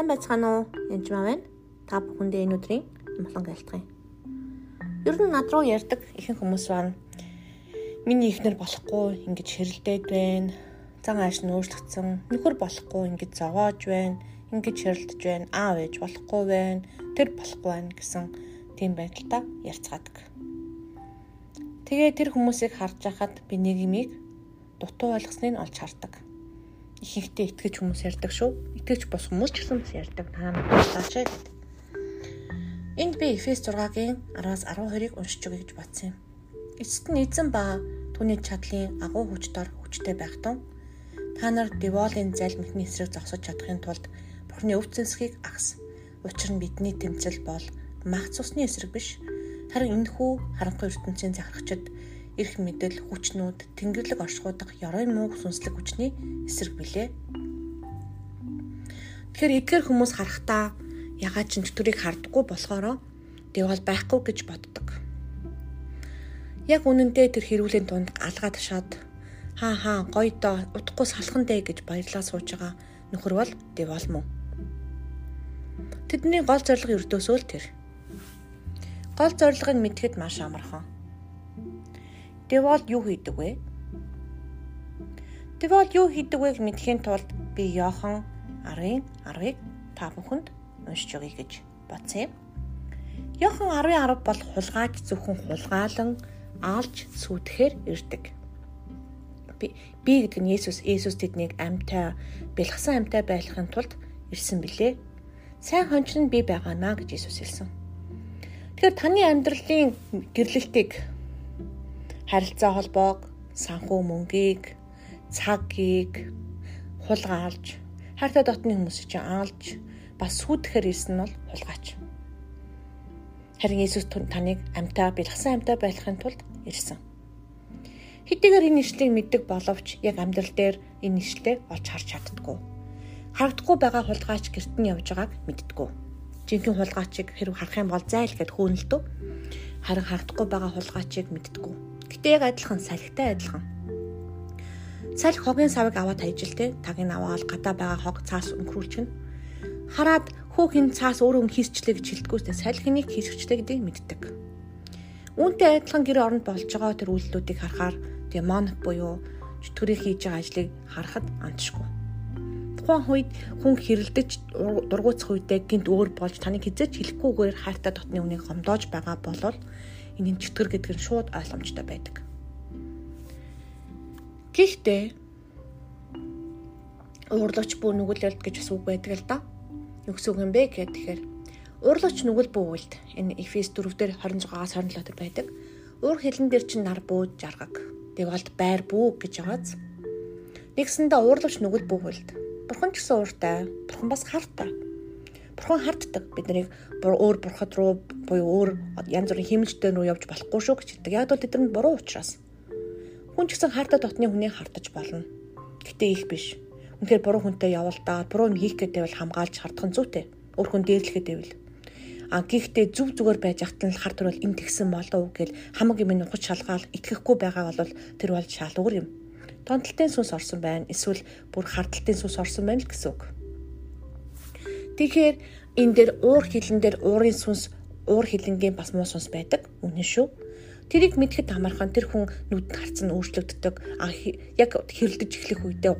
Сайн байцгаана уу? Янж маа байна. Та бүхэндээ энэ өдрийн амглан гэлтгий. Ер нь над руу ярьдаг ихэнх хүмүүс байна. Миний ихнэр болохгүй ингэж хэрэлдээд байна. Зан ааш нь өөрчлөгдсөн. Нөхөр болохгүй ингэж зовоож байна. Ингэж хэрэлдэж байна. Аав ээж болохгүй байна. Тэр болохгүй байна гэсэн тийм байдалтай ярьцгаадаг. Тэгээ тэр хүмүүсийг харж байхад би юмыг дутуу ойлгосныг олж хардаг ихэнхдээ итгэж хүмүүс ярьдаг шүү. Итгэж бос хүмүүс ч гэсэн бас ярьдаг. Та надаас гэдэг. Энд би Эфес 6-гийн 10-аас 12-ыг уншиж өгье гэж бодсон юм. Эцэст нь эзэн ба түүний чадлын агуу хүч дор хүчтэй байх тун та нар деволын залмихны эсрэг зогсож чадахын тулд Бурхны өв зэнсхийг агс. Учир нь бидний тэмцэл бол мах цусны эсрэг биш харин энэхүү харанхуй ертөнцийн захирагчд эрх мэдэл, хүчнүүд, тэнгэрлэг оршихуудах ёрой мууг сүнслэг хүчний эсрэг билээ. Тэгэхээр эдгээр хүмүүс харахтаа ягаад ч чөтгөрийг хардггүй болохоро дэвал байхгүй гэж боддог. Яг үнэндээ тэр хэрүүлийн дунд алгаа ташаад хаа хаа гоё доо утгагүй салхан дээ гэж баярлаа сууж байгаа нөхөр бол дэвал мөн. Тэдний гол зорилго өрдөөсөө л тэр. Гол зорилгыг мэдхэд маш амархан. Девол юу хийдэг вэ? Девол юу хийдэг вэ мэдхийн тулд би Йохан 10-ын 10-ыг та бүхэнд уншиж өгье гэж бодсон юм. Йохан 10:10 бол хулгайч зөвхөн хулгаалan аалж сүтгэхэр ирдэг. Би гэдэг нь Есүс Есүс тэднийг амьтаа бэлгсэн амьтаа байлгахын тулд ирсэн билээ. Сайн хонч нь би байгаа наа гэж Есүс хэлсэн. Тэгэхээр таны амьдралын гэрлэлтийг харилцаа холбоог, санхүү мөнгийг, цагийг хулгайлж, хайртай дотны хүмүүсийг чинь аалж, бас сүтгэхэр ирсэн нь бол хулгайч. Харин Иесус таныг амьтаа бэлгсэн амьтаа байхын тулд ирсэн. Хэдийгээр энэ ишлийг мэддэг боловч яг амьдрал дээр энэ ишлээ олж харж чаддгүй. Харагдахгүй байгаа хулгайч гэрт нь явж байгааг мэддэггүй. Жинхэнэ хулгайчийг хэрв харах юм бол зайл гэд хөөнөлдөө. Харин харагдахгүй байгаа хулгайчийг мэддэггүй Гэтэ яг адилхан салхитай адилхан. Салхи хогийн савыг аваад хайжилтэй. Тагийг аваад гадаа байгаа хог цаас өнгөрүүлчихнэ. Хараад хүүхийн цаас өөрөө хийсчлээ гэж хэлдэггүйтэй салхиныг хийсгчтэй гэдгийг мэддэг. Үүнтэй адилхан гэр оронд болж байгаа тэр үйлдэлүүдийг харахаар демоник буюу чөтгөрийн хийж байгаа ажлыг харахад амтшгүй. Тухайн үед хүн хэрэлдэж дургуутсах үедээ гинт өөр болж таныг хизээч хэлэхгүйгээр хайртай дотны үнийг гомдоож байгаа болвол энэ чөтгөр гэдэг нь шууд ойлгомжтой байдаг. Гэхдээ уурлууч бүү нүгэлэлт гэж бас үг байдаг л да. Гэсэн үг юм бэ гэхээр тэгэхээр уурлууч нүгэл бүү үлд энэ Эфес 4 дээр 26-аас 27 дээр байдаг. Уур хилэн дээр чинь нар бүү жаргаг. Тэгвалд байр бүү гэж байгааз. Нэгсэндээ уурлууч нүгэл бүү үлд. Бурхан ч гэсэн ууртай. Бурхан бас хартай бурхан харддаг бид нарыг өөр бурхад руу буюу өөр янз бүрийн химэлжтэй рүү явж болохгүй шүү гэж хэлдэг. Яг бол тэд нар буруу учраас. Хүн ч гэсэн хартаа дотны хүнийг хартаж болно. Гэтэ их биш. Үнэхээр буруу хүнтэй явалдаа буруу юм хийх гэдэг бол хамгаалж хардах нь зүйтэй. Өөр хүн дээрлэхэд байвал. А гэхдээ зүв зүгээр байж ахтан л хар төрөл энэ тэгсэн болов гэл хамаг юм нухаж шалгаал итгэхгүй байгаа бол тэр бол шал өөр юм. Тонтолтын сүнс орсон байна. Эсвэл бүр хардталтын сүнс орсон байна л гэсэн үг. Тэгэхээр энэ дээр уур хилэн дээр уурын сүнс уур хилэнгийн бас муу сүнс байдаг. Үнэн шүү. Тэрийг мэдхэд амархан тэр хүн нүдэнд харцсан өөрчлөгддөг. А яг хэрэлдэж эхлэх үедээ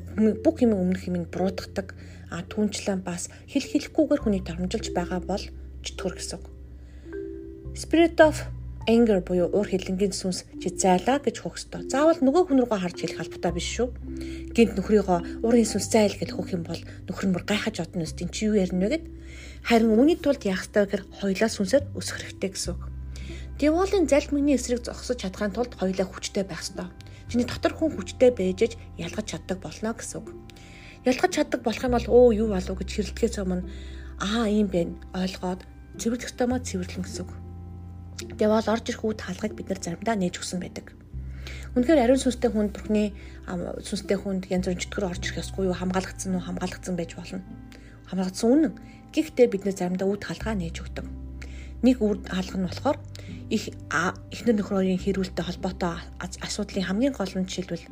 бүх юм өмнөх юм буруутгадаг. А түнчлэн бас хэл хэлэхгүйгээр хүний дарамжилж байгаа бол чөтгөр гэсэн. Spirit of anger буюу уур хилэнгийн сүнс чи зайлаа гэж хөх ёстой. Заавал нөгөө хүн рүүгээ харж хэлэх албатай биш шүү. Гинт нөхрийгөө уурын сүнс зайл гэж хөх юм бол нөхөр мөр гайхаж одно өст эн чи юу ярина вэ гэд. Харин үүний тулд яах ёстой гэхээр хоёлаа сүнсээр өсөх хэрэгтэй гэсэн үг. Деволын залмигны эсрэг зогсож чадхын тулд хоёлаа хүчтэй байх ёстой. Чиний дотор хүн хүчтэй бэжэж ялгаж чаддаг болно гэсэн үг. Ялгаж чаддаг болох юм бол өө юу болов гэж хэрэлдэхээс өмнө аа ийм байна ойлгоод цэвэрлэх маа цэвэрлэн гэсэн үг Тэгвэл орж ирэх үе хаалгыг бид нар заримдаа нээж өгсөн байдаг. Үнэхээр ариун сүнстэй хүнд бурхны сүнстэй хүнд янз бүрийн чөтгөр орж ирэх ёсгүй юу хамгаалагдсан уу хамгаалагдсан байж болно. Хамгаалагдсан үнэн. Гэхдээ бид нар заримдаа үд хаалгаа нээж өгдөг. Нэг үр хаалга нь болохоор их эхнэр нөхрөөрийн хэрүүлтэй холбоотой асуудлын хамгийн гол нь жишээлбэл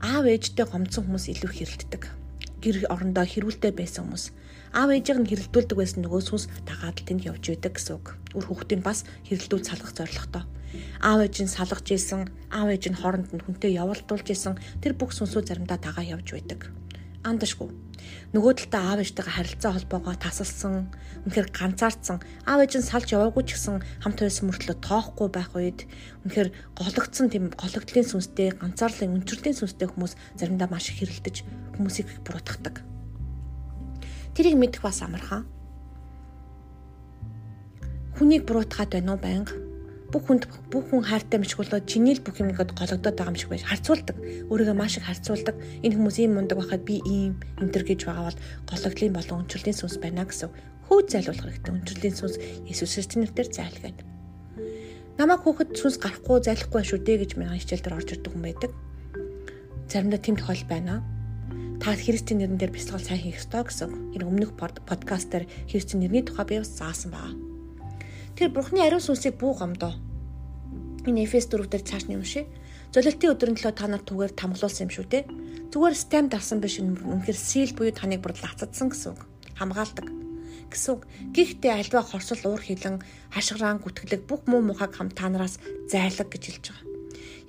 аав ээжтэй гомдсон хүмүүс илүү хэрэлддэг. Гэр орондоо хэрүүлтэй байсан хүмүүс аав ээжийг нь хэрэлдүүлдэг байсан нөгөө сүнс дагаад л тэнд явж байдаг гэсэн үг. Үр хүүхдийг бас хэрэлдүүл салгах зорилготой. Аав ээж нь салгаж исэн, аав ээж нь хооронд нь хүнтэй явуулдуулж исэн тэр бүх сүнсүүд заримдаа дагаа явж байдаг. Андашгүй. Нөгөө талдаа аав ээжтэйгээ харилцаа холбоогоо тасалсан, үнэхээр ганцаардсан, аав ээж нь салж яваагүй ч гэсэн хамт байсан мөртлөө тоохгүй байх үед үнэхээр гологдсон тийм гологдлын сүнстэй, ганцаарлын өнчрлийн сүнстэй хүмүүс заримдаа маш их хэрэлдэж хүмүүсийг буруутгадаг. Тэрийг мэдэх бас амархан. Хүнийг буруутгаад байна уу байнга? Бүх хүнд бүх хүн хайртай мэж болоод чиний л бүх юм ихэд гологдоод байгаа юм шиг байж харцуулдаг. Өөрийгөө маш их харцуулдаг. Энэ хүмүүс ийм мундаг байхад би ийм энтер гэж байгаа бол гологдлын болон өнчрлийн сүнс байна гэсэн хөө зайлуулах хэрэгтэй. Өнчрлийн сүнс Есүс Христосийн нэрээр зайлгээд. Намайг хүүхэд сүнс гарахгүй зайлахгүй шүү дээ гэж мянган хичээл дээр орж ирдэг хүн байдаг. Заримдаа тийм тохиол байна та Христийн нэрэн дээр бясалгал сайн хийх ёстой гэсэн. Энэ өмнөх подкаст дээр Христийн нэрний тухай би бас заасан байгаа. Тэр Бурхны ариун сүнсийг бүү гомдоо. Энэ Эфес 4 дээр цааш нь ши. Золилтын өдрийн төлөө та нар түгээр тамглуулсан юм шүү те. Зүгээр стем дарсан биш үнэхээр сил буюу таныг бүр лацадсан гэсэн үг. Хамгаалдаг гэсэн. Гэхдээ альва хорсол уур хилэн хашгираан гүтгэлэг бүх муу мухаг хам танараас зайлаг гэж хэлж байгаа.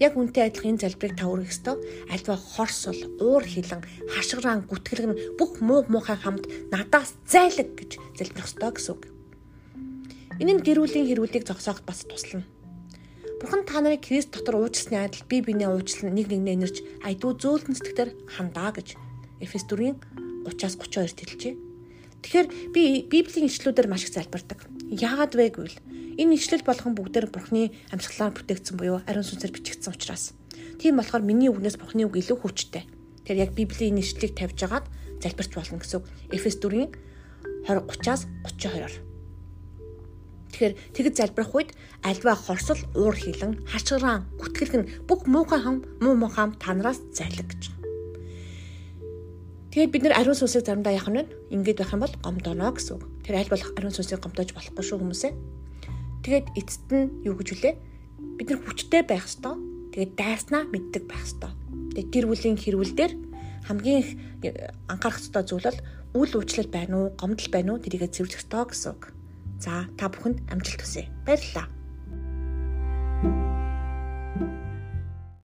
Яг үнтэй адилхан энэ залбирыг та өргөх ёстой. Альва хорсол, уур хилэн, хашгираан, гүтгэл нь бүх муу муухай хамт надаас зайлаг гэж залбирх ёстой гэсэн үг. Энэ нь гэрүүлийн хэрүүлийг зогсооход бас туслана. Бурхан та нарыг Христ дотор уучлсны адил бие биенээ уучлан нэг нэгнээ нэрч айдуу зөөлөн сэтгэлээр хандаа гэж Эфес 4-ийн 30-аас 32-т хэлжээ. Тэгэхээр би Библийн ишлүүдээр маш их залбирдаг. Яагаад вэ гэвэл Энэ ишлэл болгон бүгдээр Бурхны амьсгалаар бүтээгдсэн буюу ариун сүнсээр бичигдсэн учраас. Тийм болохоор миний үгнээс Бурхны үг илүү хүчтэй. Тэр яг Библийн ишлэлийг тавьж агаад залбирч болно гэсэн үг. Эфес 4-ийн 20-30-аас 32-оор. Тэгэхээр тэгэд залбирах үед альва хорсол, уур хилэн, хашгираан, гүтгэлгэн бүх муухай хам, муу мухам танараас зайлаг гэж. Тэгээд бид нэр ариун сүнсийг заримдаа яах нь? Ингээд байх юм бол гомдоно гэсэн үг. Тэр аль болох ариун сүнсийг гомдоож болохгүй шүү хүмүүсээ. Тэгээд эцэст нь юу гэж үлээ? Бид нар хүчтэй байх ёстой. Тэгээд дайснаа мэддэг байх ёстой. Тэгээд гэр бүлийн хэрүүл дээр хамгийн их анхаарах ёстой зүйл бол үл уучлал байна уу, гомдол байна уу тэрийгэ зэвлэх ёстой гэсэн үг. За та бүхэнд амжилт хүсье. Баярлалаа.